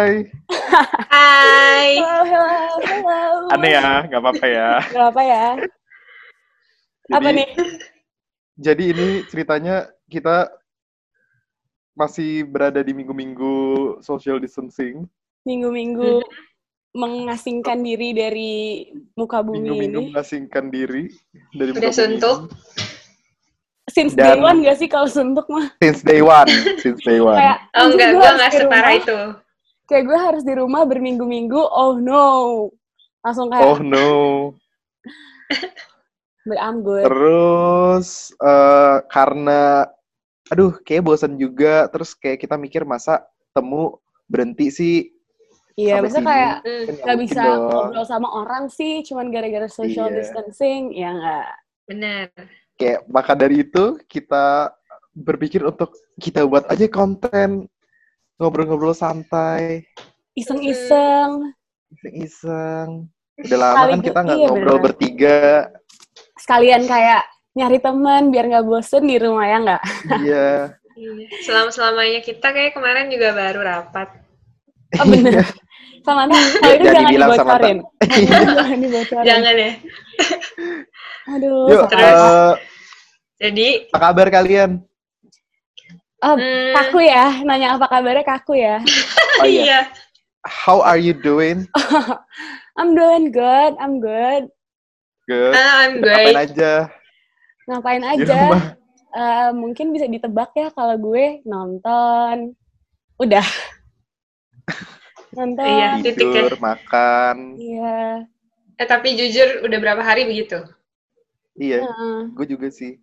Hai. Hai. Hello, hello, hello. Aneh ya, nggak apa-apa ya. Gak apa ya. Apa Jadi- nih? Jadi ini ceritanya kita masih berada di minggu-minggu social distancing. Minggu-minggu mengasingkan diri dari muka bumi Minggu-minggu ini. mengasingkan diri dari Udah muka bumi suntuk? ini. Since Dan- day one gak sih kalau suntuk mah? Since day one, since day one. Kayak, Oh enggak, gue nggak di separah rumah. itu. Kayak gue harus di rumah berminggu-minggu, oh no. Langsung kayak, Oh no. but I'm good. Terus eh, karena aduh kayak bosan juga terus kayak kita mikir masa temu berhenti sih Iya, kayak Hmm. Kan nggak gak mungkin bisa dong. ngobrol sama orang sih, cuman gara-gara social Iya. distancing. Ya enggak. Benar. Kayak maka dari itu kita berpikir untuk kita buat aja konten ngobrol-ngobrol santai, Iseng-iseng. iseng-iseng. Udah lama kan Sekaligus- kita nggak iya, ngobrol bener. bertiga. Sekalian kayak nyari teman biar nggak bosen di rumah ya nggak? Iya. Iya. Selama-selamanya kita kayak kemarin juga baru rapat. Oh bener. Samantha, kalau itu Jangan Samantha. dibocorin. jangan dibocorin. Jangan ya. Aduh. Yuk. Terus? eh, Jadi, apa kabar kalian? Oh, hmm, kaku ya, nanya apa kabarnya kaku ya. Oh iya. iya. How are you doing? I'm doing good, I'm good. Good. Ah, I'm Ngapain great. aja Ngapain aja? Eh, mungkin bisa ditebak ya kalau gue nonton. Udah. nonton. Iya, titik ya. Tidur, makan. Iya. Eh, tapi jujur udah berapa hari begitu? Iya, Heeh, gue juga sih.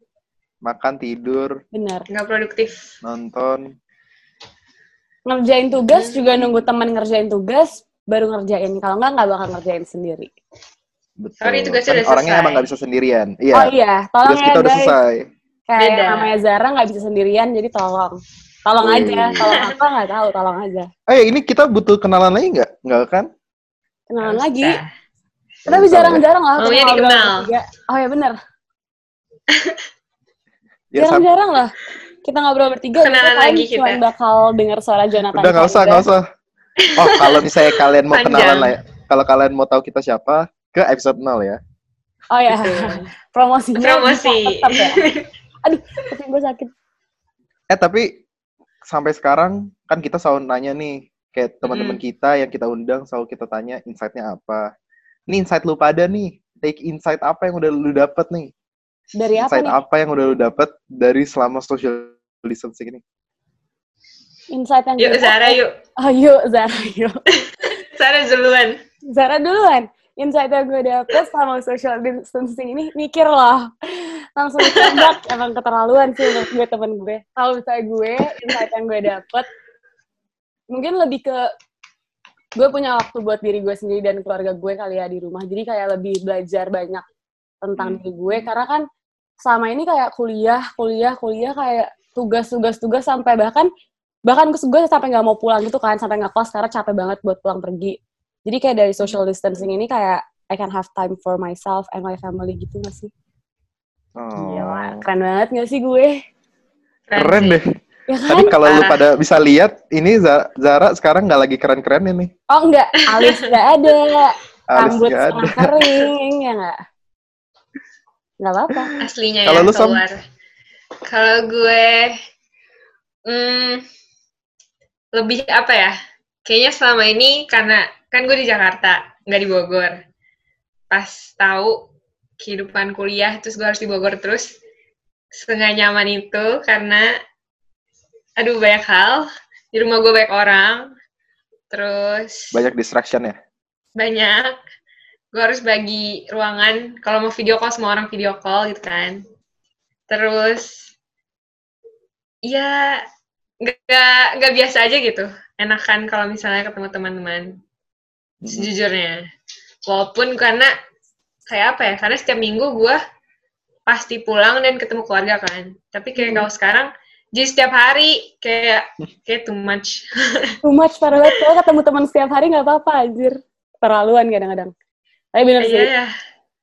Makan, tidur, bener. Nggak produktif. nonton. Ngerjain tugas juga nunggu teman ngerjain tugas, baru ngerjain. Kalau nggak, nggak bakal ngerjain sendiri. Betul. Sorry, tugasnya Kan udah orangnya selesai. emang nggak bisa sendirian. Iya, Oh iya, tolong tugas ya kita udah guys. selesai. Kayak Beda. namanya Zara nggak bisa sendirian, jadi tolong. Tolong Wih. aja, tolong apa nggak tahu, tolong aja. Eh, ini kita butuh kenalan lagi nggak? Nggak kan? Kenalan Nggak lagi. Tapi jarang-jarang lah. Maunya kita ngobrol dikenal. Oh ya bener. Ya, Jarang-jarang lah. Kita ngobrol bertiga. Kenalan lagi cuma kita. bakal dengar suara Jonathan. Udah nggak usah, nggak usah. Oh, kalau misalnya kalian mau Panjang. kenalan lah, ya. kalau kalian mau tahu kita siapa, ke episode 0 ya. Oh ya, promosinya. Promosi. tetap ya. Aduh, kuping gue sakit. Eh, tapi sampai sekarang kan kita selalu nanya nih, kayak teman-teman Hmm. kita yang kita undang selalu kita tanya insight-nya apa. Ini insight lu pada nih. Take insight apa yang udah lu dapet nih? Dari apa insight nih? apa yang udah lu dapet dari selama social distancing ini? Insight yang Yuk, gue Zara, yuk. Oh yuk, Zara yuk. Zara duluan. Zara duluan. Insight yang gue dapet sama social distancing ini, mikir loh. Langsung ditembak. Emang keterlaluan sih menurut gue temen gue. Kalau misalnya gue, insight yang gue dapet, mungkin lebih ke gue punya waktu buat diri gue sendiri dan keluarga gue kali ya di rumah. Jadi kayak lebih belajar banyak tentang Hmm. diri gue. Karena kan selama ini kayak kuliah, kuliah, kuliah kayak tugas, tugas, tugas sampai bahkan bahkan gue gue sampai nggak mau pulang gitu kan sampai nggak kelas karena capek banget buat pulang pergi jadi kayak dari social distancing ini kayak I can have time for myself and my family gitu gak sih Oh. Gila, keren banget gak sih gue Keren sih. deh. ya kan Tadi kalau lu Parah. pada bisa lihat, ini Za- Zara sekarang nggak lagi keren-keren ini. oh enggak alis nggak ada Alis rambut nggak ada. kering ya nggak nggak apa-apa Aslinya Kalau ya lu, Sam? keluar. Kalau gue, hmm, lebih apa ya? Kayaknya selama ini karena kan gue di Jakarta, nggak di Bogor. Pas tahu kehidupan kuliah, terus gue harus di Bogor terus, setengah nyaman itu karena, aduh banyak hal. Di rumah gue banyak orang, terus Banyak distraction ya. banyak. Gue harus bagi ruangan. Kalau mau video call, semua orang video call gitu kan. Terus, ya nggak nggak biasa aja gitu. Enakan kalau misalnya ketemu teman-teman. Sejujurnya. Walaupun karena, kayak apa ya, karena setiap minggu gue pasti pulang dan ketemu keluarga kan. Tapi kayak Hmm. kalau sekarang, jadi setiap hari kayak kayak too much. too much parah banget kalau ketemu teman setiap hari nggak apa-apa anjir terlaluan kadang-kadang tapi bener Iya sih ya,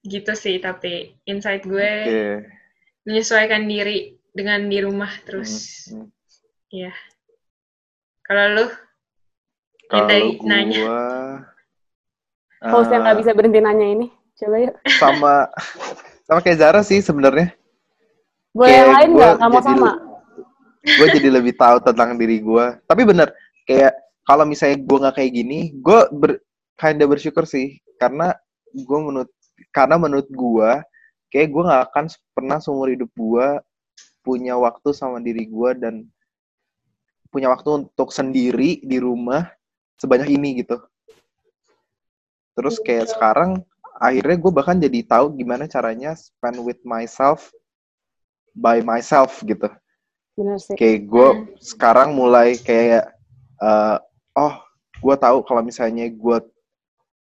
gitu sih. Tapi insight gue Oke. menyesuaikan diri dengan di rumah terus. Hmm, hmm. Iya. Kalau lu, Kalau nanya. Host yang nggak eh, bisa berhenti nanya ini. Coba yuk. sama sama kayak Zara sih sebenarnya. Boleh Kayak yang lain gua nggak? Nggak mau jadi sama. gue jadi lebih tahu tentang diri gue. Tapi bener, kayak kalau misalnya gue nggak kayak gini, gue ber, kinda bersyukur sih, karena gue menurut karena menurut gue, kayak gue nggak akan pernah seumur hidup gue punya waktu sama diri gue dan punya waktu untuk sendiri di rumah sebanyak ini gitu. Terus kayak sekarang akhirnya gue bahkan jadi tahu gimana caranya spend with myself by myself gitu Bener sih. kayak gue sekarang mulai kayak eh, oh gue tahu kalau misalnya gue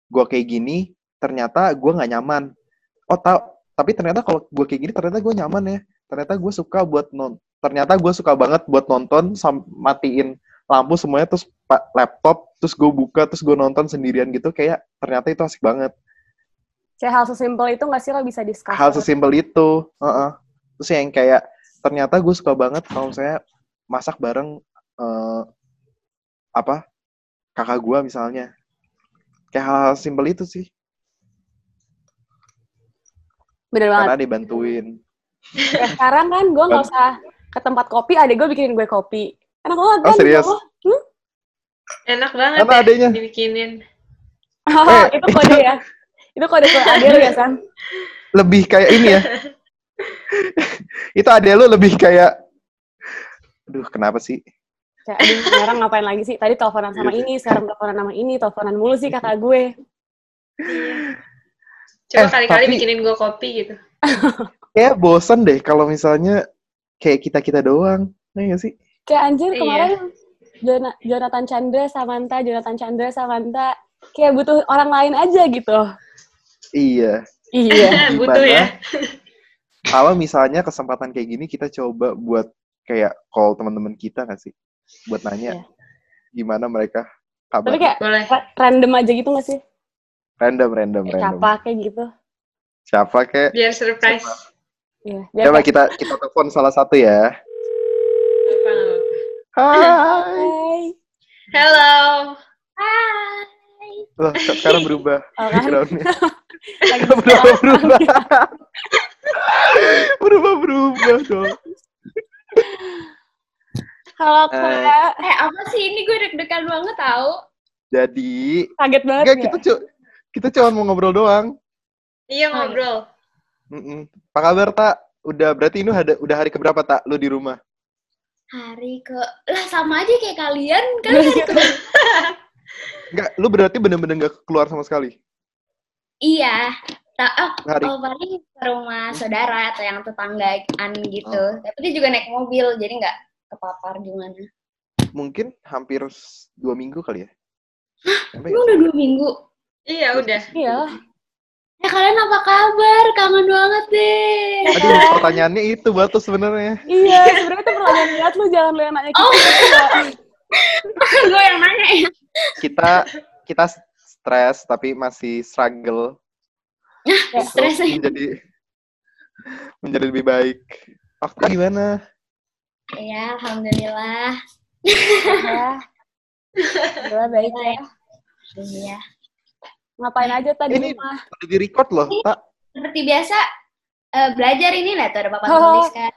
gue kayak gini ternyata gue nggak nyaman. Oh tahu tapi ternyata kalau gue kayak gini ternyata gue nyaman ya. Ternyata gue suka buat non ternyata gue suka banget buat nonton sam matiin lampu semuanya terus laptop terus gue buka terus gue nonton sendirian gitu kayak ternyata itu asik banget. Kayak hal sesimpel itu nggak sih lo bisa discuss? hal sesimpel itu Heeh. terus yang kayak ternyata gue suka banget kalau misalnya masak bareng eh, apa kakak gue misalnya. Kayak hal, -hal simpel itu sih Bener banget. karena dibantuin Ya, sekarang kan gue nggak usah ke tempat kopi, adek gue bikinin gue kopi. Enak banget Oh, kan? serius? Oh, hmm? Enak banget Karena ya adanya. dibikinin. Oh, Eh. itu kode ya? Itu kode ke adek lu ya, Sam? lebih kayak ini ya itu ada lu lebih kayak aduh kenapa sih Kayak, aduh, sekarang ngapain lagi sih? Tadi teleponan sama Iya. ini, sekarang teleponan sama ini, teleponan mulu sih kakak gue. Coba Eh, kali-kali tapi- bikinin gue kopi gitu. kayak bosen deh kalau misalnya kayak kita kita doang ya nggak sih Kayak anjir Iya. kemarin Jona- Jonathan Chandra, Samantha, Jonathan Chandra, Samantha. Kayak butuh orang lain aja gitu. iya Iya. Butuh ya. kalau misalnya kesempatan kayak gini kita coba buat kayak call teman-teman kita nggak sih buat nanya Iya. gimana mereka Tapi kabar kayak Boleh. ra- random aja gitu gak sih? Random random Kayak random siapa kayak gitu. siapa kayak Biar surprise. Iya. Biar coba kita kita telepon salah satu ya hai Hai. Hello. Loh, kok sekarang berubah Oh, kan? backgroundnya Lagi berubah berubah berubah berubah dong Halo, Eh, Kak. Eh apa sih ini gue deg-degan banget tau. jadi Kaget banget enggak ya? kita cu kita cuma mau ngobrol doang Iya ngobrol. Mm-mm. apa kabar tak udah berarti ini ada udah hari keberapa tak lu di rumah Hari ke lah sama aja kayak kalian kan hari ke Enggak, lu berarti bener-bener nggak keluar sama sekali iya. Tak oh, hari oh, paling ke rumah saudara atau yang tetanggaan gitu. Oh. Tapi dia juga naik mobil jadi nggak kepapar gimana. mungkin hampir dua minggu kali ya Sampai Emang udah dua minggu. Iya udah. Iya. Ya kalian apa kabar? Kangen banget deh. Aduh, pertanyaannya itu batu sebenarnya. Iya, sebenarnya itu pertanyaan lihat lu jangan lu yang nanya kita. Oh. juga. gue yang nanya ya. Kita kita stres tapi masih struggle Ya, Stres ya. menjadi menjadi lebih baik. Waktu gimana? Ya, alhamdulillah. Ya. Alhamdulillah baik ya. Iya. Ngapain aja tadi Ini- rumah? Udah di record loh, tak? Seperti biasa eh, belajar ini lah tuh ada papan Oh. tulis kan.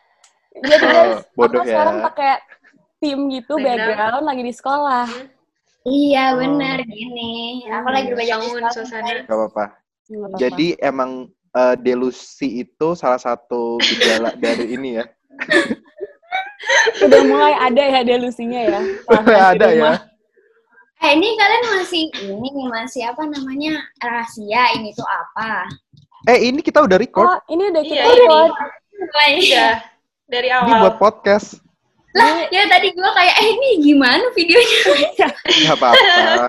Jadi Oh, guys, bodoh aku sekarang ya. pakai tim gitu Background. background lagi di sekolah. Iya Oh. benar gini. Aku lagi belajar di Bangun sekolah. suasana. Gak apa-apa. Jadi emang eh, delusi itu salah satu gejala dari ini ya. udah mulai ada ya delusinya ya. Udah ada ya. Eh ini kalian masih ini masih apa namanya rahasia ini tuh apa? Eh, ini kita udah record. Oh, ini udah kita Iya, record. Udah. Dari Ini buat awal. podcast. Lah ya tadi gue kayak eh ini gimana videonya? Gak apa-apa.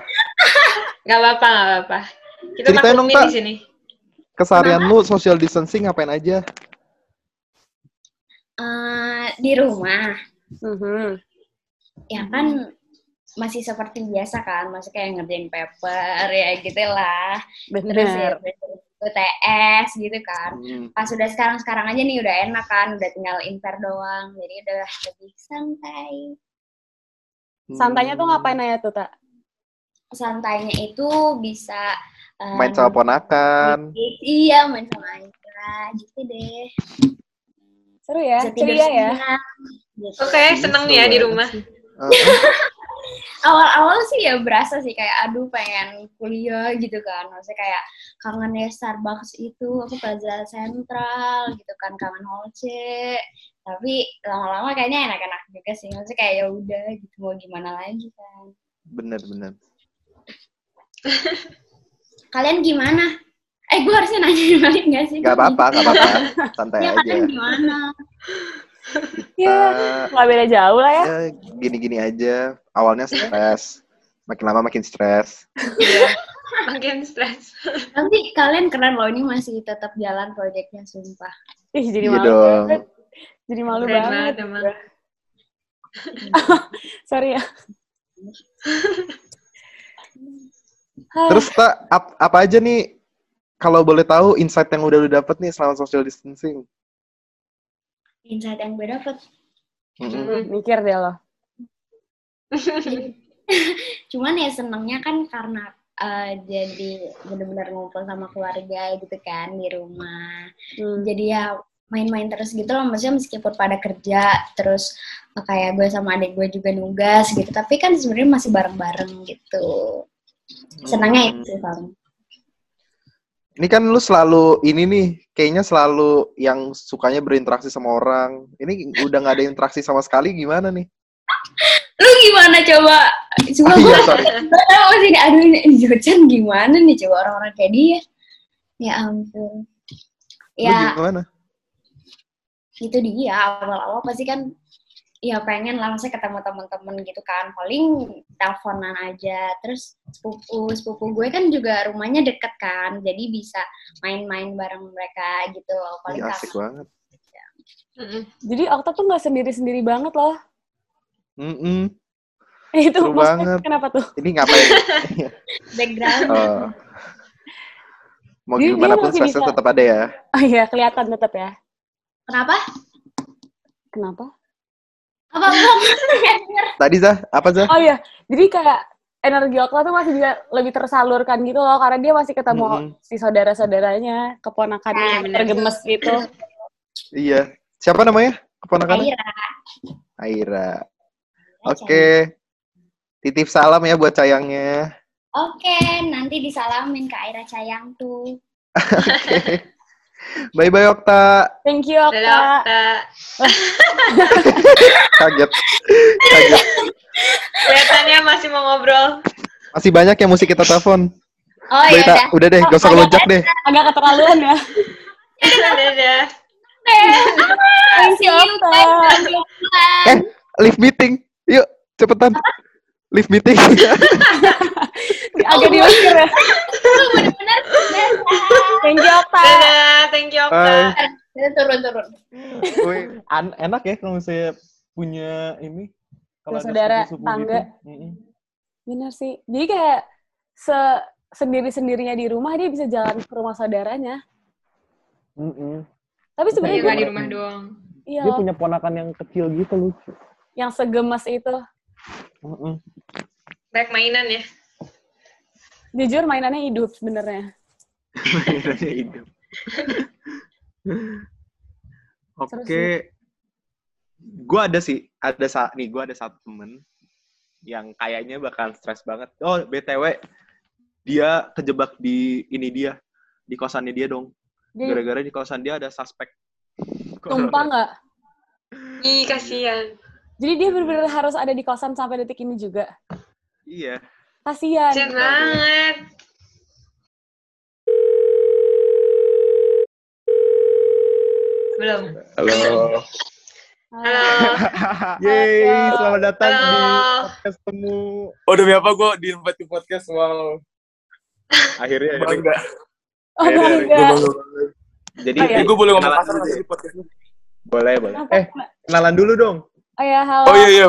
Gak apa-apa, gak apa-apa. Kita Ceritain dong, di sini. Keseharian lu social distancing ngapain aja? Eh, di rumah Mhm. ya kan masih seperti biasa kan, masih kayak ngerjain paper ya gitu lah. Terus ya Bener. UTS gitu kan. Hmm. Pas udah sekarang-sekarang aja nih udah enak kan, udah tinggal inter doang. Jadi udah lebih santai. Santainya tuh Hmm. ngapain aja tuh, Tak? santainya itu bisa eh, Main sama ponakan. Iya, main sama Aira gitu deh. Seru ya, ceria ya. gitu. Oke, seneng ya di rumah. Heeh. Awal-awal sih ya berasa sih kayak aduh pengen kuliah gitu kan. Maksudnya kayak kangen ya Starbucks itu, aku Plaza Central gitu kan, kangen Hall C. Tapi lama-lama kayaknya enak-enak juga sih. Maksudnya kayak ya udah gitu mau gimana lagi kan. bener bener. Kalian gimana? Eh, gue harusnya nanya balik gak sih? Gak apa-apa, gak apa-apa. Santai Ya, aja. kalian gimana? Ya, nggak beda jauh lah ya. ya gini-gini aja. Awalnya stres. Makin lama makin stres. Iya. Makin stres. Nanti kalian keren loh, ini masih tetap jalan proyeknya, sumpah. Ih, jadi Iya malu dong. banget. Jadi malu Keren banget. emang. Sorry ya. Terus tak ap- apa aja nih kalau boleh tahu insight yang udah lu dapet nih selama social distancing? Insight yang gue dapet. Mm-mm. Hmm, mikir deh lo. Cuman ya senengnya kan karena eh, jadi bener-bener ngumpul sama keluarga gitu kan di rumah. Hmm. Jadi ya main-main terus gitu loh, maksudnya meskipun pada kerja, terus eh, kayak gue sama adik gue juga nugas gitu, tapi kan sebenarnya masih bareng-bareng gitu. Senangnya itu sih paling. Ini kan lu selalu ini nih, kayaknya selalu yang sukanya berinteraksi sama orang. Ini udah nggak ada interaksi sama sekali gimana nih? Lu gimana coba? Cuma gue iya, tahu sih, aduh ini Jocan gimana nih coba orang-orang kayak dia. Ya ampun. Lu Ya, gimana? itu dia awal-awal pasti kan ya pengen lah maksudnya ketemu teman-teman gitu kan paling teleponan aja terus sepupu sepupu gue kan juga rumahnya deket kan jadi bisa main-main bareng mereka gitu paling Ih, asik banget. Mm-mm. Jadi Okta tuh nggak sendiri-sendiri banget loh. Mm-mm. Itu Seru maksudnya banget. kenapa tuh? Ini ngapain? background Oh. Mau Dia- gimana pun tetap ada ya. Oh iya, kelihatan tetap ya. kenapa Kenapa? apa Tadi Zah, apa Zah? Oh iya, jadi kayak energi Okta tuh masih bisa lebih tersalurkan gitu loh, karena dia masih ketemu Mm-mm. si saudara-saudaranya, keponakannya yang tergemes gitu. Iya. Siapa namanya? Keponakannya? Aira Aira. Oke. Titip salam ya buat sayangnya. oke nanti disalamin ke Aira Cayang tuh Oke. Bye bye Okta. Thank you Dadah, Okta. Okta. Kaget. Kaget. Kelihatannya masih mau ngobrol. Masih banyak yang mesti kita telepon. oh ya Ta. udah Udah deh, gak usah ngelunjak deh. Agak keterlaluan ya. Dadah. Thank you you Okta. Eh, live meeting. Yuk, cepetan. Live meeting. Agak diusir ya. bener-bener Thank you Okta. Dadah, thank you. Bye. turun-turun an- enak ya kalau misalnya punya ini. Kalau Saudara, tangga. Gitu. Mm-mm. Bener sih. Jadi kayak se sendiri-sendirinya di rumah dia bisa jalan ke rumah saudaranya. Mm-mm. Tapi Iya, sebenarnya gue di rumah doang. iya Dia punya ponakan yang kecil gitu lucu. Yang segemes itu. Mm-mm. Banyak mainan ya. Jujur mainannya hidup sebenarnya. Mainannya hidup. Oke. Gua ada sih, ada saat nih, gua ada satu temen yang kayaknya bakal stres banget. Oh, BTW, dia kejebak di ini dia, di kosannya dia dong. Dia Gara-gara di kosan dia ada suspek. tumpah nggak? Ih, kasihan. Jadi dia benar-benar harus ada di kosan sampai detik ini juga. Iya. Kasian. Kasihan banget. Belum. Halo. Halo. Yeay, Halo. selamat datang di Halo. podcast temu. Oh demi apa gue di invite di podcast wow Akhirnya, akhirnya. bangga. Oh, Iya, bangga. Jadi, Oh, iya. Jadi gue boleh ngomong kasar di podcast ini? boleh, boleh. Eh, kenalan dulu dong. Oh ya, halo. Oh iya iya.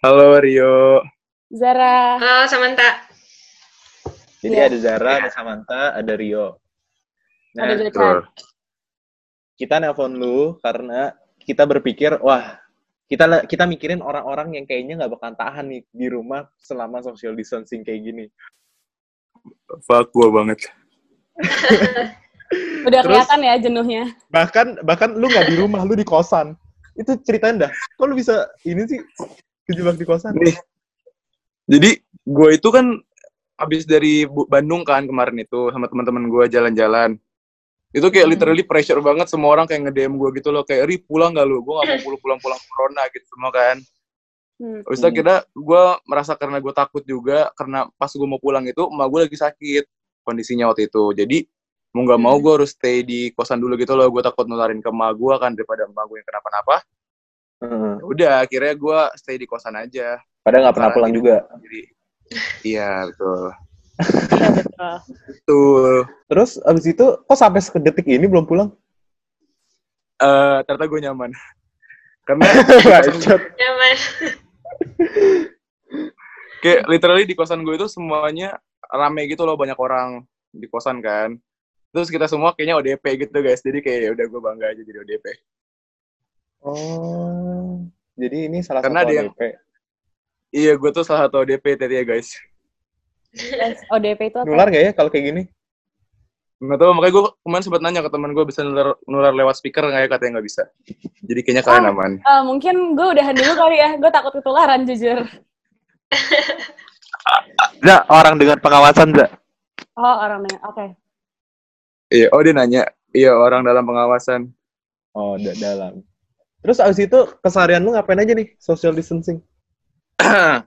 Halo Rio. Zara. Halo, Samantha. Jadi Iya. ada Zara, ada Samantha, ada Rio. Nah, Ada Jocan. kita nelpon lu karena kita berpikir, wah, kita kita mikirin orang-orang yang kayaknya nggak bakalan tahan nih di rumah selama social distancing kayak gini. Fuck gue banget. Udah Terus- kelihatan ya jenuhnya. Bahkan bahkan lu nggak di rumah, lu di kosan. Itu ceritain dah. Kok lu bisa ini sih kejebak di kosan? Nih. Jadi gue itu kan habis dari Bandung kan kemarin itu sama teman-teman gue jalan-jalan. Itu kayak Hmm. literally pressure banget semua orang kayak nge-DM gue gitu loh kayak, "Ri, pulang gak lu? Gue gak mau pulang pulang-pulang corona gitu semua kan." Hmm. Terus akhirnya gue merasa karena gue takut juga karena pas gue mau pulang itu emak gue lagi sakit kondisinya waktu itu. Jadi mau nggak mau Hmm. gue harus stay di kosan dulu gitu loh. Gue takut nularin ke emak gue kan daripada emak gue yang kenapa-napa. Heeh. Udah akhirnya gue stay di kosan aja. Padahal nggak pernah pulang juga. Jadi iya betul. Iya betul. Betul. Terus abis itu kok sampai sedetik ini belum pulang? Eh ternyata gue nyaman. Karena. Nyaman. kayak literally di kosan gue itu semuanya rame gitu loh banyak orang di kosan kan. Terus kita semua kayaknya ODP gitu guys. Jadi kayak ya udah gue bangga aja jadi ODP. Oh, jadi ini salah Karena satu ada yang- ODP. Iya gue tuh salah satu ODP tadi ya guys. ODP itu apa? Nular nggak ya kalau kayak gini? Nggak tahu makanya gue kemarin sempat nanya ke teman gue bisa nular, nular lewat speaker nggak ya katanya nggak bisa. Jadi kayaknya kalian Ah. aman. Eh, mungkin gue udahan dulu kali ya. Gue takut ketularan jujur. Enggak, orang dengan pengawasan enggak. Oh orangnya. Oke. Iya, oh dia nanya. Iya orang dalam pengawasan. Oh, da- dalam. Terus abis itu keseharian lu ngapain aja nih social distancing?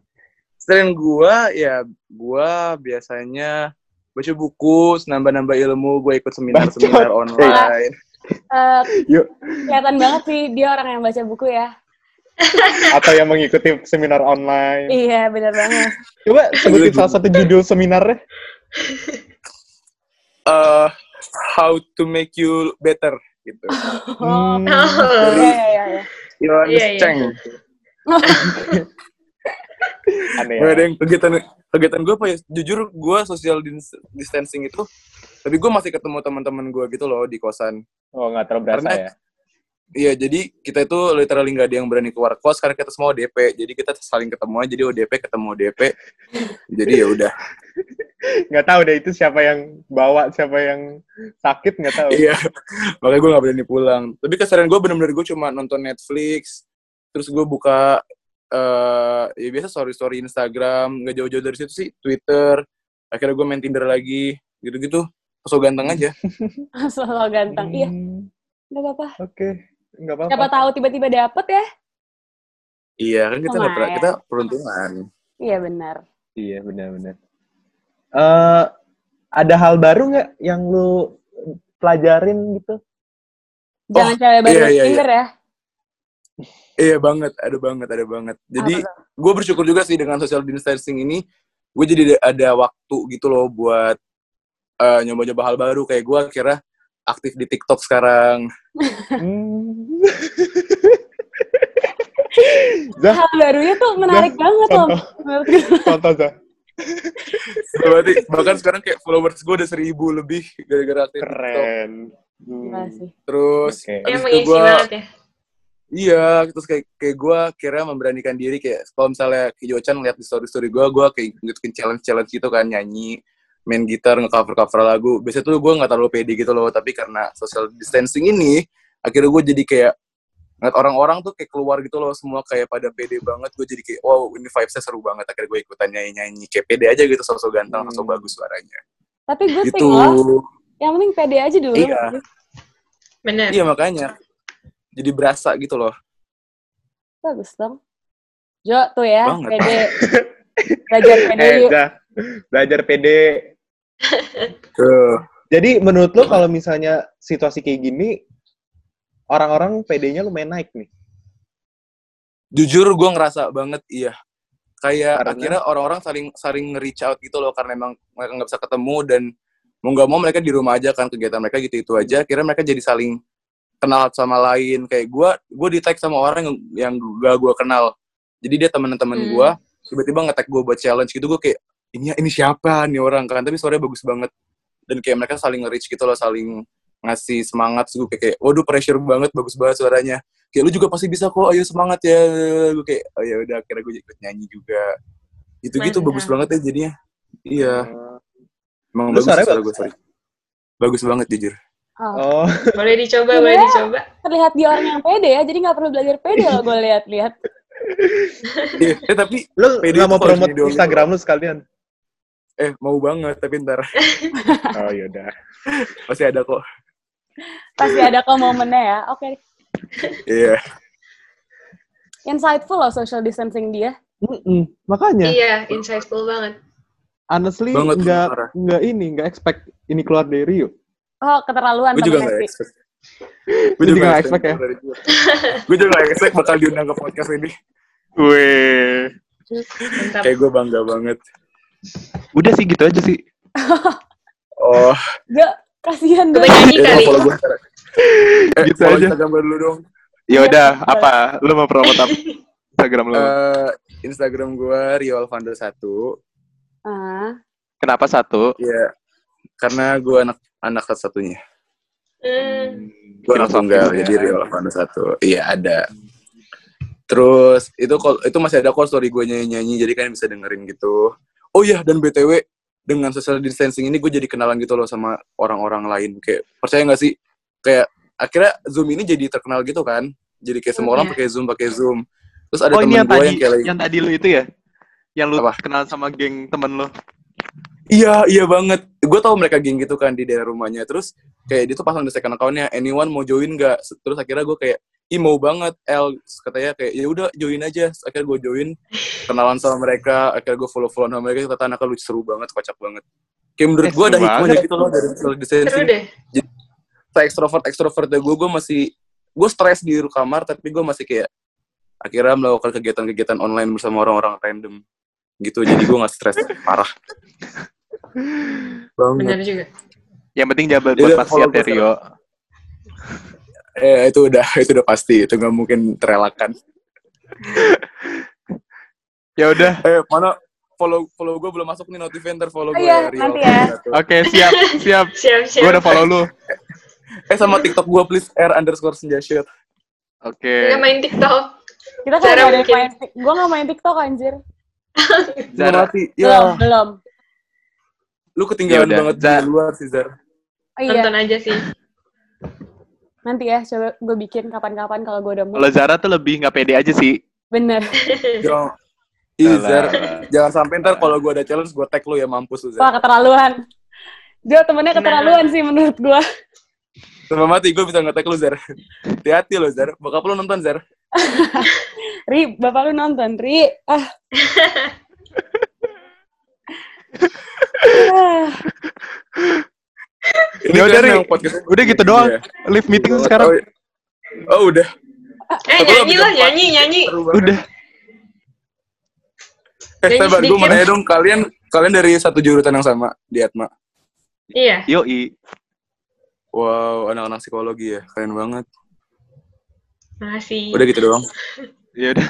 Selain gua, ya gua biasanya baca buku, nambah-nambah ilmu, gue ikut seminar-seminar online. Eh, Yuk. kelihatan banget sih dia orang yang baca buku ya. Atau yang mengikuti seminar online? Iya bener banget. Coba sebutin salah satu judul seminarnya. Eh, how to make you better gitu. Oh, Hmm. Oh. iya iya iya. iya. Iya, iya. Aneh Nggak ada ya. yang kegiatan kegiatan gue apa ya? Jujur gue social dis- distancing itu, tapi gue masih ketemu teman-teman gue gitu loh di kosan. Oh, nggak terlalu berasa Karena- ya. Iya, jadi kita itu literally nggak ada yang berani keluar kos karena kita semua ODP. Jadi kita saling ketemu aja, jadi ODP ketemu ODP. jadi ya udah. Nggak tahu deh itu siapa yang bawa, siapa yang sakit nggak tahu. Iya, makanya gue gak berani pulang. Tapi keseharian gue bener-bener gue cuma nonton Netflix, terus gue buka eh ya biasa story-story Instagram, nggak jauh-jauh dari situ sih Twitter. Akhirnya gue main Tinder lagi, gitu-gitu. So ganteng aja. Selalu ganteng. Iya, Hmm, nggak apa-apa. Oke, nggak apa-apa. Siapa tahu tiba-tiba dapet ya? Iya kan kita nggak pernah, kita peruntungan. Iya benar. Iya, benar-benar. Eh, ada hal baru nggak yang lu pelajarin gitu? Jangan cewek baru iya, iya, Tinder ya. Iya banget, ada banget, ada banget. Jadi gue bersyukur juga sih dengan social distancing ini, gue jadi ada- waktu gitu loh buat eh, nyoba-nyoba hal baru. Kayak gue akhirnya aktif di TikTok sekarang. Hmm. Zah, hal barunya tuh menarik banget loh. contoh. Zah. Berarti bahkan sekarang kayak followers gue udah seribu lebih gara-gara aktif. Keren. Hmm. Terus. Dia abis itu mengisi gue, banget ya. iya, terus kayak kayak gue kira memberanikan diri kayak kalau misalnya Kijo Chan lihat di story story gue, gue kayak ngikutin challenge challenge gitu kan nyanyi, main gitar, nge-cover cover lagu. Biasanya tuh gue nggak terlalu pede gitu loh, tapi karena social distancing ini, akhirnya gue jadi kayak ngeliat orang-orang tuh kayak keluar gitu loh semua kayak pada pede banget gue jadi kayak wow ini vibesnya seru banget akhirnya gue ikutan nyanyi-nyanyi kayak pede aja gitu sosok ganteng Hmm. sosok bagus suaranya Tapi gue gitu loh. Yang penting pede aja dulu. Iya. Bener. iya makanya jadi berasa gitu loh Bagus dong. Jo tuh ya, Banget. pede. Belajar pede Eh, yuk. Belajar PD. Tuh Jadi menurut lu kalau misalnya situasi kayak gini, orang-orang PD-nya lumayan naik nih. jujur gue ngerasa banget iya kayak Karena? akhirnya orang-orang saling saling reach out gitu loh karena emang mereka nggak bisa ketemu dan mau nggak mau mereka di rumah aja kan kegiatan mereka gitu itu aja akhirnya mereka jadi saling kenal sama lain kayak gue gue di tag sama orang yang yang gak gue kenal jadi dia teman-teman Hmm. gue tiba-tiba nge-tag gue buat challenge gitu gue kayak ini ini siapa nih orang kan tapi suaranya bagus banget dan kayak mereka saling nge-reach gitu loh saling ngasih semangat terus gue kayak, kayak waduh pressure banget bagus banget suaranya kayak lu juga pasti bisa kok ayo semangat ya gue kayak oh ya udah akhirnya gue ikut nyanyi juga itu gitu bagus banget ya jadinya iya emang Lu bagus suara bagus, gue sorry. bagus banget jujur Oh. Oh, Boleh dicoba, Iya. boleh dicoba. Terlihat dia orang yang pede ya, jadi nggak perlu belajar pede loh gue lihat-lihat. Iya, eh tapi lu Pede nggak mau promote Instagram lu sekalian? Eh mau banget tapi ntar Oh yaudah. pasti ada kok Pasti ada kok momennya ya. Oke, iya insightful loh social distancing dia. Mm-mm, Makanya, Iya, insightful banget. honestly Banget, nggak nggak ini nggak expect ini keluar dari Rio. Oh, keterlaluan gue juga nggak expect Lu juga nggak expect ya? gue juga nggak expect bakal diundang ke podcast ini Weh. Kayak gue bangga banget Udah sih gitu aja sih. oh Gak, kasihan dong. nyanyi ya kali. follow gue sekarang eh, Gitu follow aja. Instagram gue dulu dong Ya udah, Iya, apa? Lu mau promote apa? Instagram lu. Eh, Instagram gue Rio Alvando 1 Ah, Kenapa satu? ya karena gue anak anak satu-satunya Hmm. gue anak tunggal ya. jadi Rio Alvando 1 iya ada terus itu kok itu masih ada kok story gue nyanyi nyanyi jadi kalian bisa dengerin gitu oh iya dan btw dengan social distancing ini gue jadi kenalan gitu loh sama orang-orang lain kayak percaya nggak sih kayak akhirnya zoom ini jadi terkenal gitu kan jadi kayak semua orang Iya. pakai zoom pakai zoom terus ada Oh ini temen yang gue tadi, yang kayak lagi yang tadi lu itu ya? Yang lu Apa? kenal sama geng temen lu. Iya, iya banget. Gue tau mereka geng gitu kan di daerah rumahnya. Terus kayak dia tuh pasang di second account-nya, anyone mau join nggak? Terus akhirnya gue kayak, ih mau banget, El. Terus katanya kayak, ya udah join aja. Akhirnya gue join, kenalan sama mereka. Akhirnya gue follow-follow sama mereka. Ternyata anaknya lucu seru banget, kocak banget. Kayak menurut Eh, gue ada hikmahnya gitu loh dari social distancing. deh. Se extrovert extrovertnya gue, gue masih, gue stres di kamar, tapi gue masih kayak, akhirnya melakukan kegiatan-kegiatan online bersama orang-orang random. Gitu, jadi gue gak stres, parah. Banget. Benar juga. Yang penting Yaudah, berbuat maksiat follow ya Rio. Eh itu udah itu udah pasti itu nggak mungkin terelakkan. Ya udah. Eh mana follow follow gue belum masuk nih notifnya ntar follow Oh gue iya, ya Rio. nanti ya. Oke, siap, siap. Siap, siap. Gue udah follow lu. Eh sama TikTok gue please r underscore senjashot. Oke. Nggak main TikTok. kita kan ada mungkin. main, gue gak main TikTok anjir. Zara. mati. Belum, Ya, belum. lu ketinggalan Yaudah, banget Zar. di luar sih Zar. Oh iya, Nonton aja sih. Nanti ya coba gue bikin kapan-kapan kalau gue udah mau. Kalau Zara tuh lebih nggak pede aja sih. Bener. Jangan. Ih Zar, Alah. jangan sampai ntar kalau gue ada challenge gue tag lu ya mampus lu Wah, Zar. keterlaluan. Jo, temennya keterlaluan sih menurut gue. Sama mati gue bisa nge-tag lu Zar. Hati-hati lo Zar. Bokap lu nonton Zar. Ri, bapak lu nonton, Ri. Ah. Ah. Ini Ya udah, Ri. yang podcast- Udah gitu doang. Iya. Live meeting sekarang. tahu. Oh udah. Eh, Aku nyanyi lah, nyanyi, nyanyi. Udah. Eh, sabar, gue mau nanya dong, kalian kalian dari satu jurusan yang sama di Atma. Iya. Yoi. Wow, anak-anak psikologi ya, keren banget. Makasih. Udah gitu doang. Ya udah.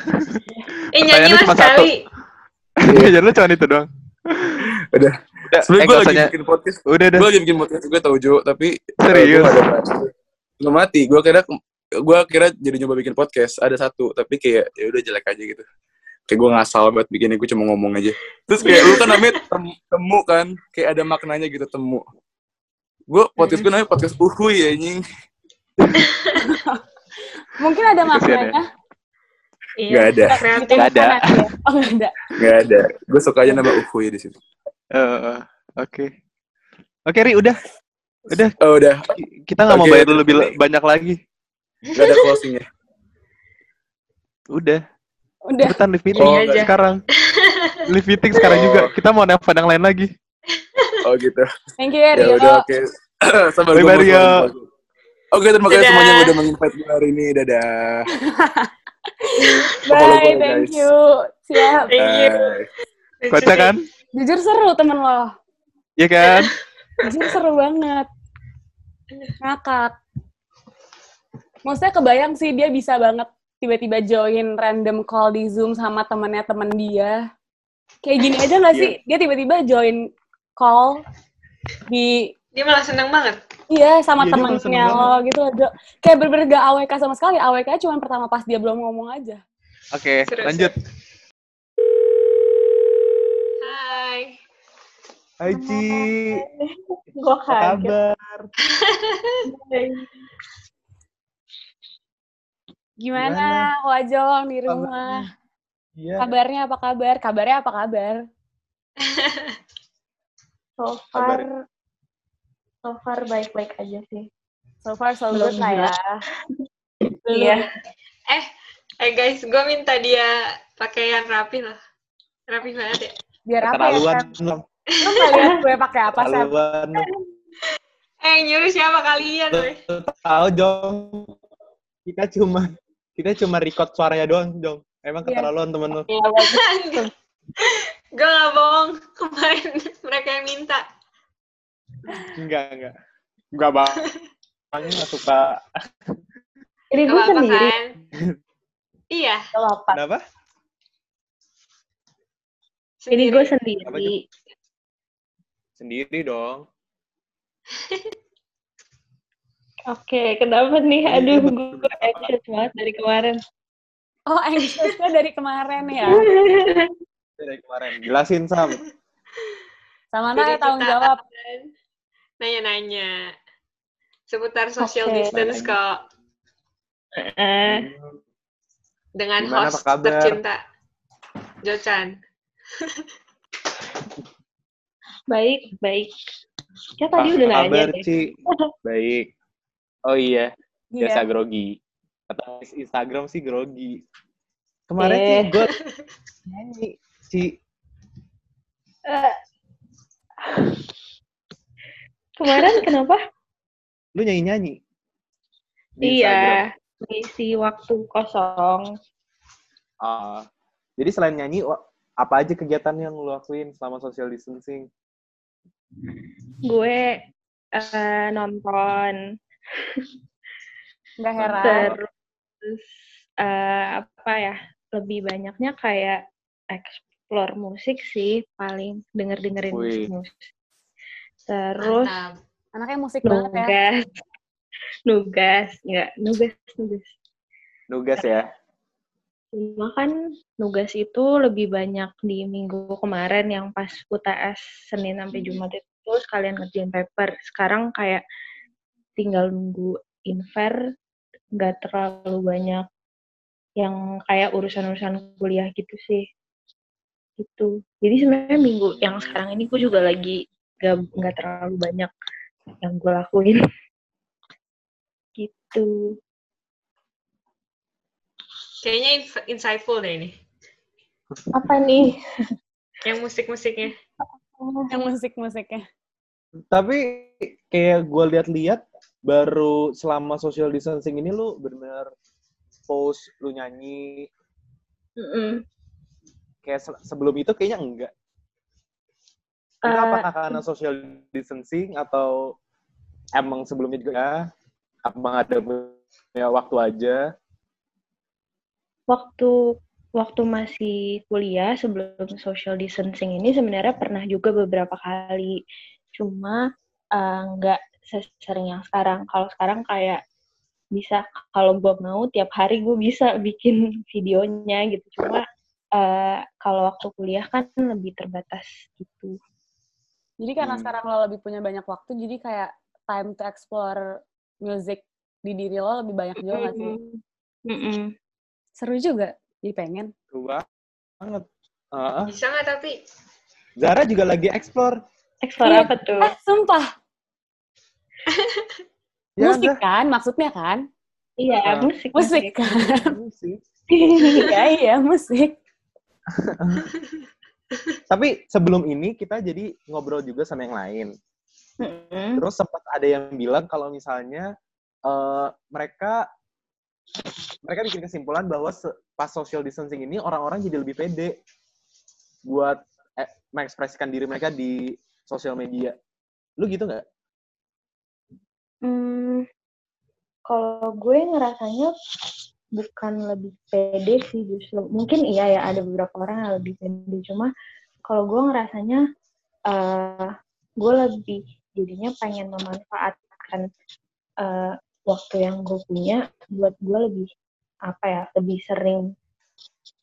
Eh, nyanyi lah sekali. Jadi lu cuma itu doang. Udah. Udah, Sebenernya eh, gue lagi bikin podcast. Udah dah. Gue lagi bikin podcast gue tau Jo, tapi Serius? Gak mati. Gue kira gue kira jadi nyoba bikin podcast ada satu, tapi kayak ya udah jelek aja gitu. Kayak gue ngasal banget bikinnya, gue cuma ngomong aja. Terus kayak lu kan namanya tem- temu kan, kayak ada maknanya gitu temu. Gue podcast gue namanya podcast uhuy anjing. Mungkin ada ya. maknanya. Iya. Gak ada. Nggak ada. Ya. Oh, nggak ada. gak ada. Gue suka aja nama uhuy di situ. Eh, Oke. Oke, Ri, udah. Udah, Oh udah, Ki- kita nggak mau Oke. bayar lebih le- banyak lagi. gak ada closingnya. Udah. Udah. Cepetan live meeting Ini aja. sekarang. Live meeting sekarang Oh. juga. Kita mau nelfon yang lain lagi. Oh gitu. Thank you ya, Ya Rio. udah oke. Gua mau Mario. suara. Oke, terima kasih semuanya yang udah menginvite gue hari ini. Dadah. Bye, thank guys. you. Siap. Thank you. Kocak kan? Jujur seru temen lo. Iya kan? Jujur seru banget. Ngakak. Maksudnya kebayang sih dia bisa banget tiba-tiba join random call di Zoom sama temennya temen dia. Kayak gini aja gak Iya. sih? Dia tiba-tiba join call di Dia malah seneng banget. Iya, sama Iya, temennya lo gitu. Jo- Kayak bener-bener gak AWK sama sekali. AWK cuma pertama pas dia belum ngomong aja. Oke, Seru, lanjut. Hai. Hai Ci, Gue kaget. kabar? Gimana, Wajong di rumah? Iya. Kabarnya apa kabar? Kabarnya apa kabar? So far, so far baik-baik aja sih. So far so good lah ya. Iya. Eh, eh guys, gue minta dia pakaian rapi loh. Rapi banget ya. Biar apa ya, Gak lihat gue pakai apa, Sam? Lo. Eh, nyuruh siapa kalian? tahu Jong. Kita cuma kita cuma record suaranya doang, Jong. Emang Iya. keterlaluan temen lo. Iya, gue gak bohong. Kemarin mereka yang minta. Enggak, enggak. Enggak bang. Bang nggak suka. Ini Gak gue sendiri. kan? Iya, Gak apa. Kenapa? Ini gue sendiri. sendiri. Sendiri dong. Oke, kenapa nih? Ini Aduh, gue anxious banget dari kemarin. Oh, anxiousnya dari kemarin ya. Dari kemarin. Jelasin Sam. Sama Naya tanggung jawab. Nanya-nanya. Seputar social Oke. distance kok. Eh, Dengan Gimana, host tercinta. Jochan. Baik, baik. Ya tadi Apa udah nanya kabar, deh. Ci? Baik. Oh iya, biasa Iya. grogi. Kata Instagram sih grogi. Kemarin Eh. sih gue nyanyi, Ci. Eh, kemarin kenapa? Lu nyanyi-nyanyi. Iya, ngisi waktu kosong. Ah, jadi selain nyanyi, apa aja kegiatan yang lu lakuin selama social distancing? Gue eh, nonton Nggak heran. terus eh, apa ya lebih banyaknya kayak explore musik sih paling denger dengerin Wih. musik musik terus Mantap. Anaknya musik banget ya. nugas nugas nggak nugas nugas Nugas ya. Cuma kan nugas itu lebih banyak di minggu kemarin yang pas UTS Senin sampai Jumat itu sekalian ngerjain paper. Sekarang kayak tinggal nunggu infer nggak terlalu banyak yang kayak urusan-urusan kuliah gitu sih. Gitu. Jadi sebenarnya minggu yang sekarang ini gue juga lagi gak nggak terlalu banyak yang gue lakuin. Gitu Kayaknya insightful deh ini. apa nih Yang musik-musiknya. Yang musik-musiknya. Tapi kayak gue lihat-lihat baru selama social distancing ini lu benar-benar post lu nyanyi Mm-mm. kayak se- sebelum itu kayaknya enggak. Itu Eh, apakah karena social distancing atau emang sebelumnya juga ya? Abang ada punya waktu aja? Waktu waktu masih kuliah sebelum social distancing ini sebenarnya pernah juga beberapa kali cuma eh, nggak sesering yang sekarang kalau sekarang kayak bisa kalau gue mau tiap hari gue bisa bikin videonya gitu cuma eh, kalau waktu kuliah kan lebih terbatas gitu Jadi karena Hmm. sekarang lo lebih punya banyak waktu, jadi kayak time to explore music di diri lo lebih banyak juga nggak sih? Mm-mm. Seru juga, jadi pengen. Seru banget. Heeh. Bisa nggak tapi? Zara juga lagi explore. Explore Iya. apa tuh Eh, sumpah, Ya, musik kan maksudnya kan? iya Ah. musik Musik kan? Musik. Iya, iya, musik. Tapi sebelum ini kita jadi ngobrol juga sama yang lain. Mm-mm. Terus sempat ada yang bilang kalau misalnya eh, mereka mereka bikin kesimpulan bahwa pas social distancing ini orang-orang jadi lebih pede buat eh, mengekspresikan diri mereka di sosial media. Lu gitu nggak? Hmm, kalau gue ngerasanya bukan lebih pede sih justru. Mungkin iya ya ada beberapa orang yang lebih pede. Cuma kalau gue ngerasanya eh gue lebih jadinya pengen memanfaatkan uh, waktu yang gue punya buat gue lebih apa ya lebih sering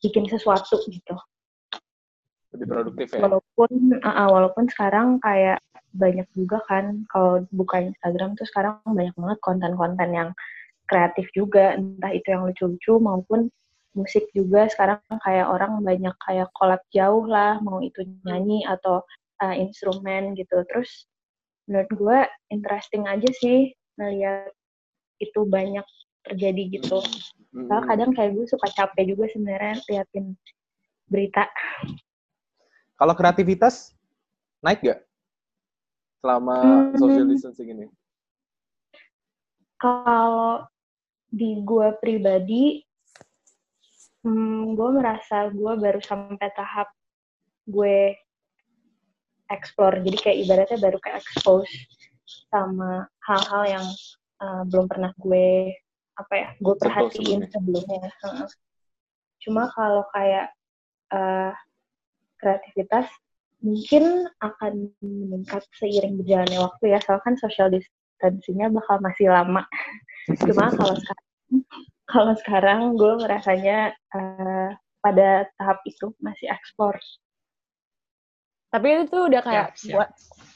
bikin sesuatu gitu. Lebih produktif ya? Walaupun uh, walaupun sekarang kayak banyak juga kan kalau buka Instagram tuh sekarang banyak banget konten-konten yang kreatif juga entah itu yang lucu-lucu maupun musik juga. Sekarang kayak orang banyak kayak collab jauh lah mau itu nyanyi atau uh, instrumen gitu. Terus menurut gue interesting aja sih melihat itu banyak terjadi gitu Hmm. Soalnya kadang kayak gue suka capek juga sebenarnya liatin berita Kalau kreativitas naik gak selama Hmm. social distancing ini? kalau di gue pribadi, hmm, gue merasa gue baru sampai tahap gue explore. Jadi kayak ibaratnya baru kayak expose sama hal-hal yang uh, belum pernah gue apa ya gue perhatiin sebelumnya. Cuma kalau kayak uh, kreativitas mungkin akan meningkat seiring berjalannya waktu ya. Soalnya kan social distancing-nya bakal masih lama. Cuma kalau sekarang, kalau sekarang gue merasanya uh, pada tahap itu masih ekspor. Tapi itu tuh udah kayak wa-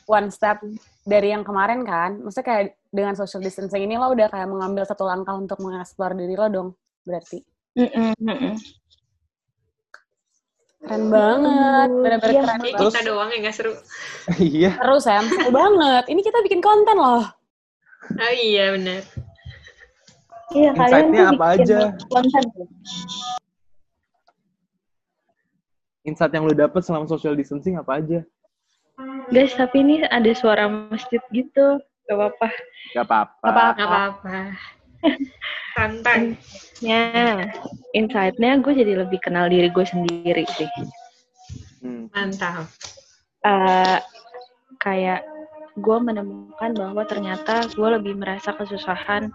one step dari yang kemarin kan. Maksudnya kayak dengan social distancing ini lo udah kayak mengambil satu langkah untuk mengeksplor diri lo dong, berarti. Mm-mm, mm-mm. Keren banget, bener-bener Iya, keren. Terus- kita doang yang gak seru. Iya. Seru, Sam. Seru banget. Ini kita bikin konten loh. Oh iya benar. Iya, kalian Insight-nya tuh apa bikin aja? konten. Insight yang lu dapet selama social distancing apa aja? Guys, tapi ini ada suara masjid gitu. Gak apa-apa. Gak apa-apa. Gak apa-apa. Santai. Ya, insight-nya gue jadi lebih kenal diri gue sendiri sih. Hmm. Mantap. Eh, kayak gue menemukan bahwa ternyata gue lebih merasa kesusahan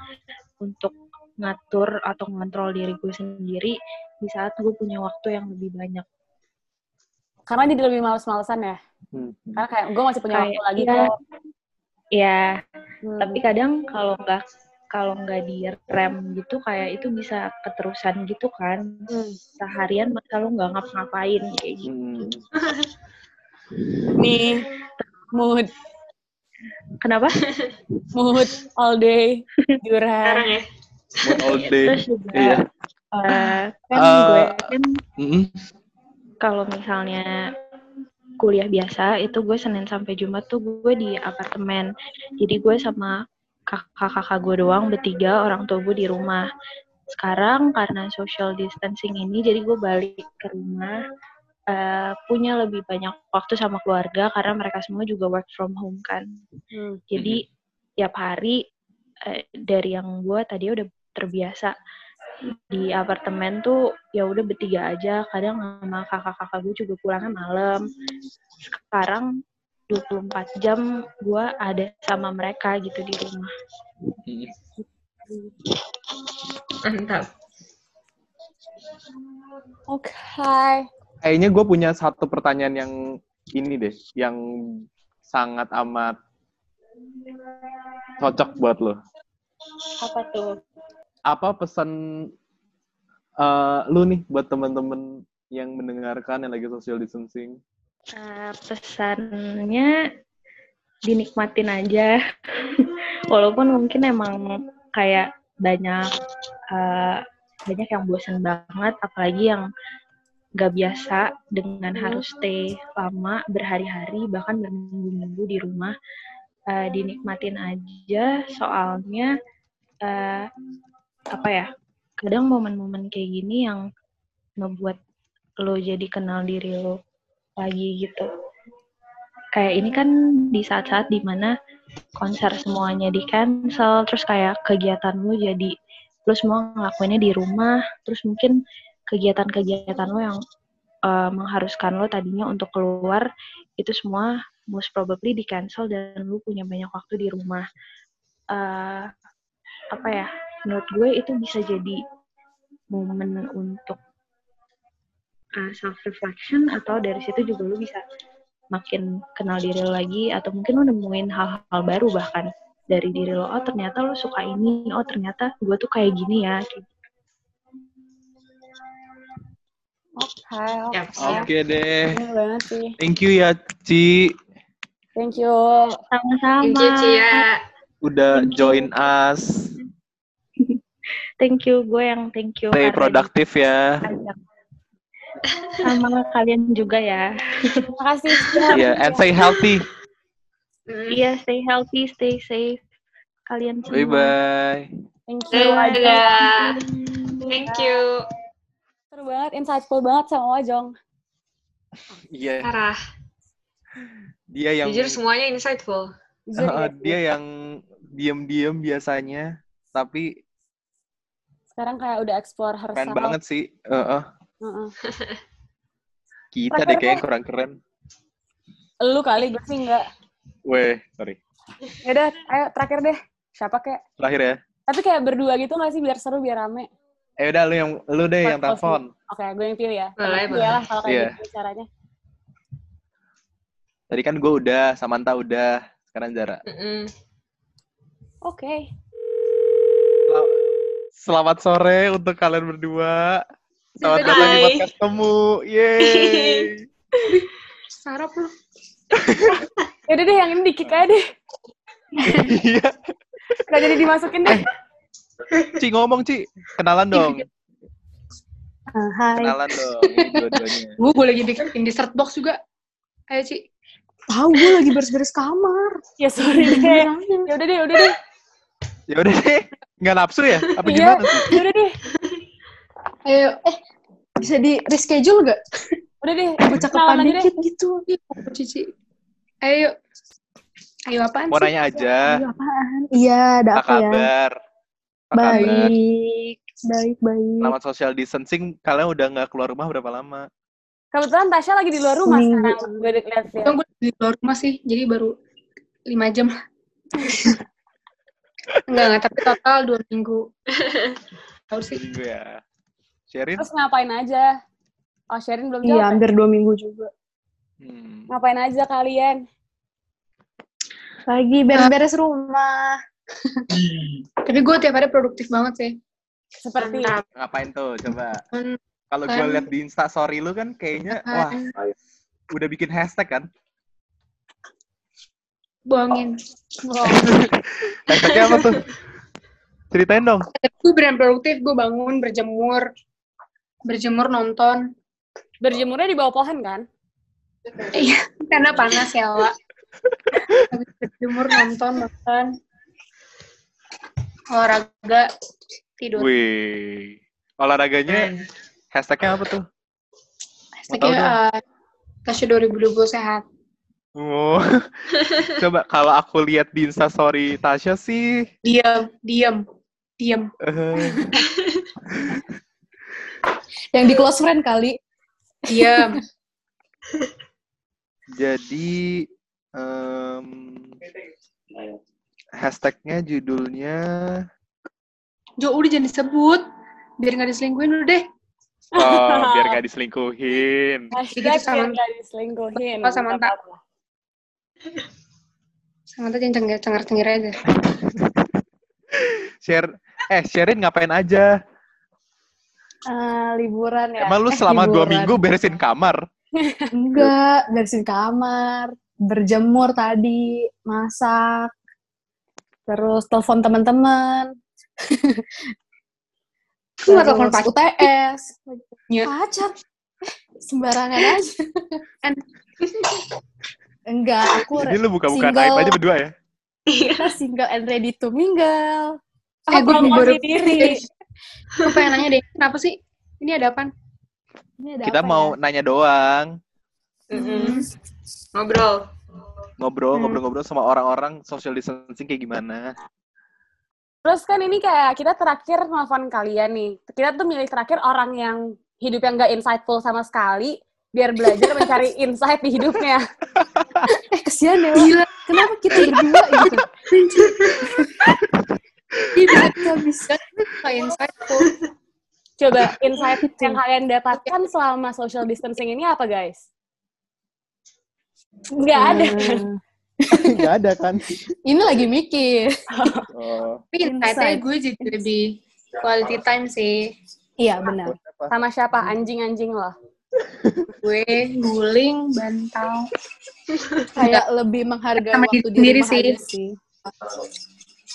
untuk ngatur atau ngontrol diri gue sendiri di saat gue punya waktu yang lebih banyak. Karena jadi lebih males-malesan ya. Hmm. Karena kayak gue masih punya waktu Kayak, lagi ya, kok. Ya, Hmm. tapi kadang kalau nggak kalau nggak di rem gitu kayak itu bisa keterusan gitu kan Hmm. seharian masa lu nggak ngapa-ngapain kayak gitu Hmm. Nih, mood, kenapa mood all day, Sekarang Duran. ya. Mood all day. Iya. eh, kan Eh, gue kan. Kalau misalnya kuliah biasa itu gue Senin sampai Jumat tuh gue di apartemen. Jadi gue sama kakak-kakak gue doang bertiga orang tua gue di rumah. Sekarang karena social distancing ini jadi gue balik ke rumah eh, punya lebih banyak waktu sama keluarga karena mereka semua juga work from home kan. Hmm. jadi tiap hari eh, dari yang gue tadi udah terbiasa di apartemen tuh ya udah bertiga aja kadang sama kakak-kakak gue juga pulangnya malam sekarang 24 jam gue ada sama mereka gitu di rumah Mantap. Oke. Kayaknya gue punya satu pertanyaan yang ini deh, yang sangat amat cocok buat lo. apa tuh Apa pesan eh, lu nih buat teman-teman yang mendengarkan yang lagi social distancing? Eh, pesannya dinikmatin aja walaupun mungkin emang kayak banyak eh, banyak yang bosan banget apalagi yang gak biasa dengan harus stay lama berhari-hari bahkan berminggu-minggu di rumah Eh, dinikmatin aja soalnya eh, apa ya kadang momen-momen kayak gini yang ngebuat lo jadi kenal diri lo lagi gitu. Kayak ini kan di saat-saat di mana konser semuanya di cancel terus kayak kegiatan lu jadi lu semua ngelakuinnya di rumah terus mungkin kegiatan-kegiatan lo yang eh, mengharuskan lo tadinya untuk keluar itu semua most probably di cancel dan lu punya banyak waktu di rumah. Eh, apa ya menurut gue itu bisa jadi momen untuk uh, self reflection atau dari situ juga lu bisa makin kenal diri lo lagi atau mungkin lu nemuin hal-hal baru bahkan dari diri lo oh ternyata lo suka ini oh ternyata gue tuh kayak gini ya gitu. Oke, siap. Oke deh. Bener banget sih. Thank you ya, Ci. Thank you. sama-sama Thank you, Cia. Udah join us. Thank you gue yang thank you Stay produktif ya. sama kalian juga ya Makasih. Iya, and stay healthy. Iya stay healthy stay safe kalian semua Bye-bye. Thank you. Dadah. Thank you. Seru banget, insightful banget sama Wajong. Iya, Parah. dia yang Jujur semuanya insightful. Jujur ya. dia yang diem-diem biasanya, tapi Sekarang kayak udah explore keren herself. banget sih. Heeh. Heeh. Kita deh kayaknya kurang keren. Lu kali, gue sih enggak. Weh, sorry. Yaudah, ayo terakhir deh. Siapa kayak? Terakhir ya. Tapi kayak berdua gitu gak sih biar seru, biar rame. Eh udah lu yang lu deh yang First telepon. Oke, gue yang pilih ya. Boleh, Iya boleh. lah kalau kayak Iya. gitu caranya. Tadi kan gue udah, Samantha udah, sekarang Zara. Mm-mm. Oke. Sel- Selamat sore untuk kalian berdua. Selamat datang di podcast temu. Yeay. Sarap lu. Yaudah deh, yang ini di-kick aja deh. Iya. Gak jadi dimasukin deh. Ci ngomong Ci, kenalan dong. Ah, hai. Kenalan dong dua-duanya. Gue boleh jadi bikin dessert box juga. Ayo, Ci. Tahu gue lagi beres-beres kamar. Ya sorry deh. Ya udah deh, udah deh. Ya udah deh, nggak nafsu ya? Apa Iya. gimana sih? Ya udah deh. Ayo, eh, bisa di reschedule gak? Udah deh. Bocah Kenalan kepan aja deh. dikit gitu. Cici. Ayo, yuk. Ayo apaan Mau sih? nanya aja, Iya, ada apa apa ya? kabar? Apa kabar? Baik, baik, baik. Selama social distancing, kalian udah nggak keluar rumah berapa lama? Kebetulan Tasya lagi di luar rumah Seminggu. sekarang. Gue udah liat gue di luar rumah sih, jadi baru lima jam. enggak, enggak, tapi total dua minggu. Tahu sih. Minggu ya. Sherin? Terus ngapain aja? Oh, Sherin belum Iya, jawab. ya? hampir dua minggu juga. Hmm. Ngapain aja kalian? Lagi beres-beres rumah. Tapi gue tiap hari produktif banget sih. Seperti Mantap. Ngapain tuh? Coba. Kalau gue lihat di Insta Story lu kan kayaknya, wah, udah bikin hashtag kan? Buangin. Hashtagnya apa tuh? Ceritain dong. Gue beneran produktif, gue bangun, berjemur. Berjemur, nonton. berjemurnya di bawah pohon kan? Iya, karena panas ya, Wak. Habis berjemur, nonton, makan. Olahraga, tidur. Wih. Olahraganya hashtagnya apa tuh? Hashtagnya uh, Tasya 2020 sehat. Oh. Coba kalau aku lihat di Insta Story Tasya sih, Diam, diam, diam. Yang di close friend kali. Diam. jadi em, hashtagnya judulnya Jo, udah jangan disebut. Biar nggak diselingkuhin udah deh. oh biar nggak diselingkuhin. Hashtag sama- biar gak diselingkuhin. Oh. Nggak apa-apa. Sama tuh jangan cengar-cengir aja. Share eh Sherin ngapain aja? Eh, liburan ya. Emang lu eh, selama dua minggu beresin kamar? Enggak, beresin kamar, berjemur tadi, masak, terus telepon teman-teman. Aku nggak telepon pacar. UTS. Pacar. Eh, Sembarangan aja. Enggak, aku Jadi lu buka-buka single. aib aja berdua ya? kita single and ready to mingle. Ah, Eh, gue baru diri. Gue pengen nanya deh, kenapa sih? Ini ada apa? Ini ada Kita apa mau ya? nanya doang, Mm-mm. Ngobrol. ngobrol, Hmm. ngobrol-ngobrol sama orang-orang social distancing kayak gimana. Terus kan ini kayak kita terakhir nelfon kalian nih. Kita tuh milih terakhir orang yang hidup yang gak insightful sama sekali biar belajar mencari insight di hidupnya. Eh, kesian ya, Wak. Kenapa kita berdua gitu? Iya, bisa bisa insightful. Coba insight yang kalian dapatkan selama social distancing ini apa guys? Nggak ada kan? Nggak ada kan? Ini lagi mikir. Oh. Tapi insight-nya Insight. gue jadi lebih quality time sih. Iya benar. Sama siapa? Anjing-anjing loh. Gue guling, bantal. Kayak lebih menghargai Sama waktu diri di sendiri sih. sih.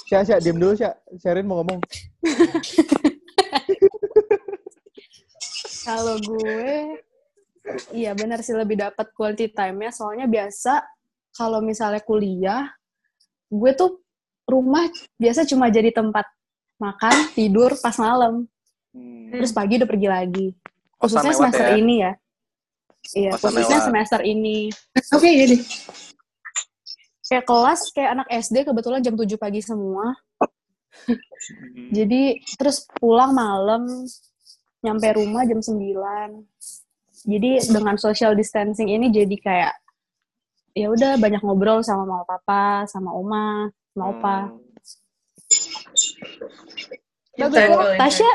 Sya, Sya, diem dulu, Sya. Sherin mau ngomong. Kalau gue, iya benar sih lebih dapat quality time-nya. Soalnya biasa kalau misalnya kuliah, gue tuh rumah biasa cuma jadi tempat makan, tidur pas malam. Hmm. Terus pagi udah pergi lagi. Khususnya lewat semester ya? ini ya. Iya, khususnya lewat. semester ini. Oke, iya deh. Kayak kelas, kayak anak SD kebetulan jam 7 pagi semua. Hmm. Jadi terus pulang malam, nyampe rumah jam 9. Jadi dengan social distancing ini jadi kayak ya udah banyak ngobrol sama mama papa, sama oma, sama opa. Hmm. Bagus ya. Tasya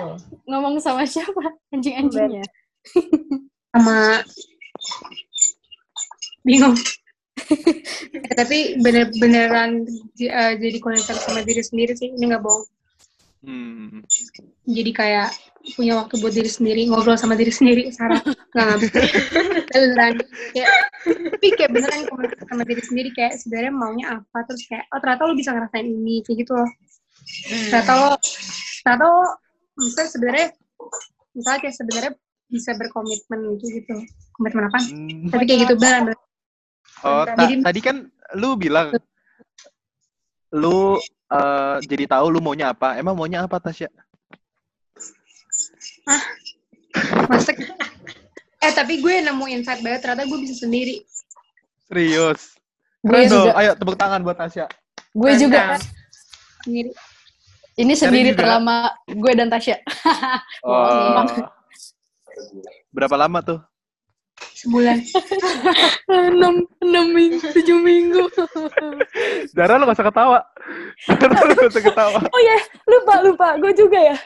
ngomong sama siapa? Anjing-anjingnya. Sama... Bingung. Tapi bener-beneran j- eh, jadi konektor sama diri sendiri sih. Ini nggak bohong. Hmm. Jadi kayak punya waktu buat diri sendiri, ngobrol sama diri sendiri, Sarah. Nggak. Tapi beneran. Kayak, tapi kayak beneran komunikasi sama diri sendiri. Kayak sebenarnya maunya apa. Terus kayak, oh ternyata lo bisa ngerasain ini. Kayak gitu loh. ternyata lo ternyata lo misalnya sebenarnya misalnya kayak sebenarnya bisa berkomitmen gitu gitu komitmen apa Hmm. tapi kayak gitu beneran. Oh, ta- Jadi- tadi kan lu bilang lu eh, jadi tahu lu maunya apa. Emang maunya apa, Tasya? Maksudnya- eh tapi gue nemu insight banget ternyata gue bisa sendiri Serius. Gue Keren dong. juga, Ayo tepuk tangan buat Tasya. gue juga. Mantap. sendiri Ini sendiri juga. terlama gue dan Tasya. Oh. Berapa lama tuh? sebulan enam enam minggu tujuh minggu Dara lu gak usah ketawa. Dara lu gak usah ketawa. oh ya lupa lupa gue juga ya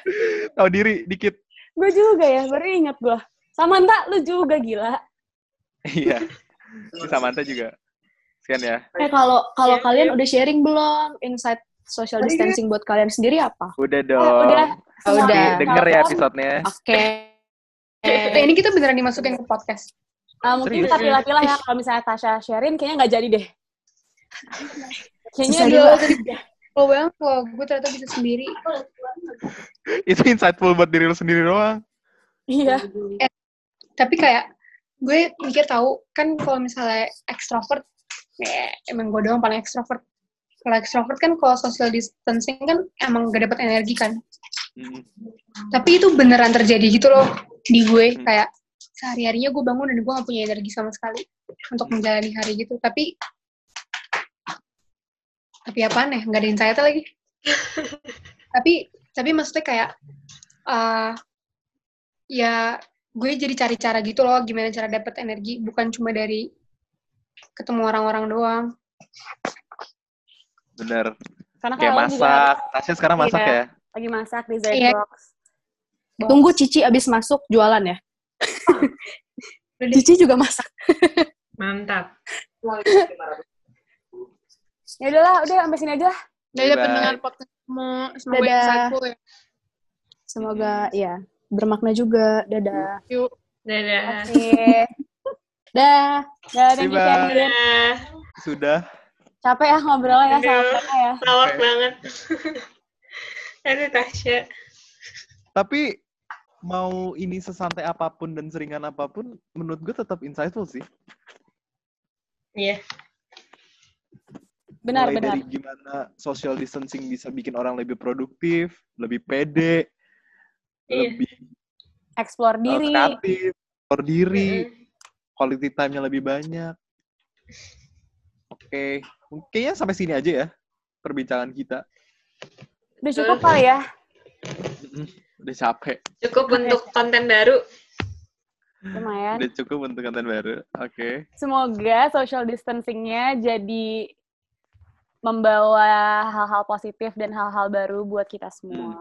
Tahu diri dikit. gue juga ya baru ingat gue Samantha lu juga gila Iya. Si Samantha juga. Sekian ya. eh kalau kalau kalian udah sharing belum insight social distancing buat kalian sendiri apa Udah dong. Oh, udah Nanti udah Denger ya episodenya. oke eh, ini kita beneran dimasukin ke podcast. Ah, mungkin Serius? kita pilih-pilih ya kalau misalnya Tasya sharing kayaknya nggak jadi deh. Kayaknya dua lo banget lo gue ternyata bisa sendiri. Itu insightful buat diri lu sendiri doang. iya. Tapi kayak gue mikir tahu kan kalau misalnya ekstrovert ya emang gue doang paling ekstrovert kalau ekstrovert kan kalau social distancing kan emang gak dapat energi kan. Hmm. tapi itu beneran terjadi gitu loh di gue Hmm. kayak sehari harinya gue bangun dan gue gak punya energi sama sekali untuk menjalani hari gitu tapi tapi apaan ya nggak ada insight lagi tapi tapi maksudnya kayak eh ya gue jadi cari cara gitu loh gimana cara dapat energi bukan cuma dari ketemu orang-orang doang Bener. karena Kayak masak. Tasya sekarang masak Iya. ya? lagi masak di. Zbox tunggu Cici abis masuk jualan ya Cici juga masak Mantap. ya udahlah udah sampai sini aja Dadah Bye. pendengar podcast semua semoga Dadah. insightful ya semoga ya bermakna juga dadah yuk Dadah. Oke. Dah. Dah, thank you, Bye. Shannon. Dadah. Sudah. Capek ya ngobrolnya ya sama mereka ya. Oke. banget. Aduh, Tasya. Tapi mau ini sesantai apa pun dan seringan apa pun, menurut gue tetap insightful sih. Iya. Benar, Mulai benar. dari gimana social distancing bisa bikin orang lebih produktif, lebih pede, Iya. lebih Explore uh, diri. kreatif, explore diri, Mm-mm. quality time-nya lebih banyak. Oke, kayaknya sampai sini aja ya perbincangan kita. Udah cukup kali ya. Udah capek, Cukup untuk konten baru. Lumayan. udah cukup untuk konten baru. Oke. Semoga social distancing-nya jadi membawa hal-hal positif dan hal-hal baru buat kita semua.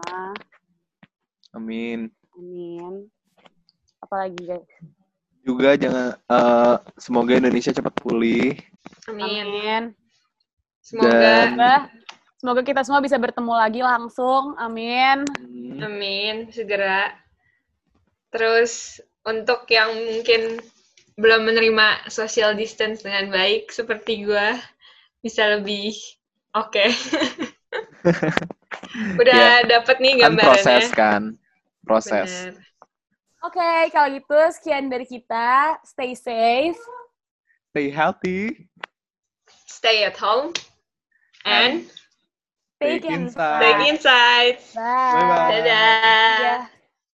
Amin. Amin. Apalagi guys. Juga jangan eh, semoga Indonesia cepat pulih. Amin. Amin. Semoga Dan- Semoga, kita semua bisa bertemu lagi langsung. Amin. Amin, segera. Terus untuk yang mungkin belum menerima social distance dengan baik seperti gua bisa lebih oke. Udah dapet nih kan gambarannya. proses kan proses. Oke, kalau gitu sekian dari kita. Stay safe. stay healthy Stay at home and Take Take insight. take insights. Bye. Bye-bye. Dadah. Dadah.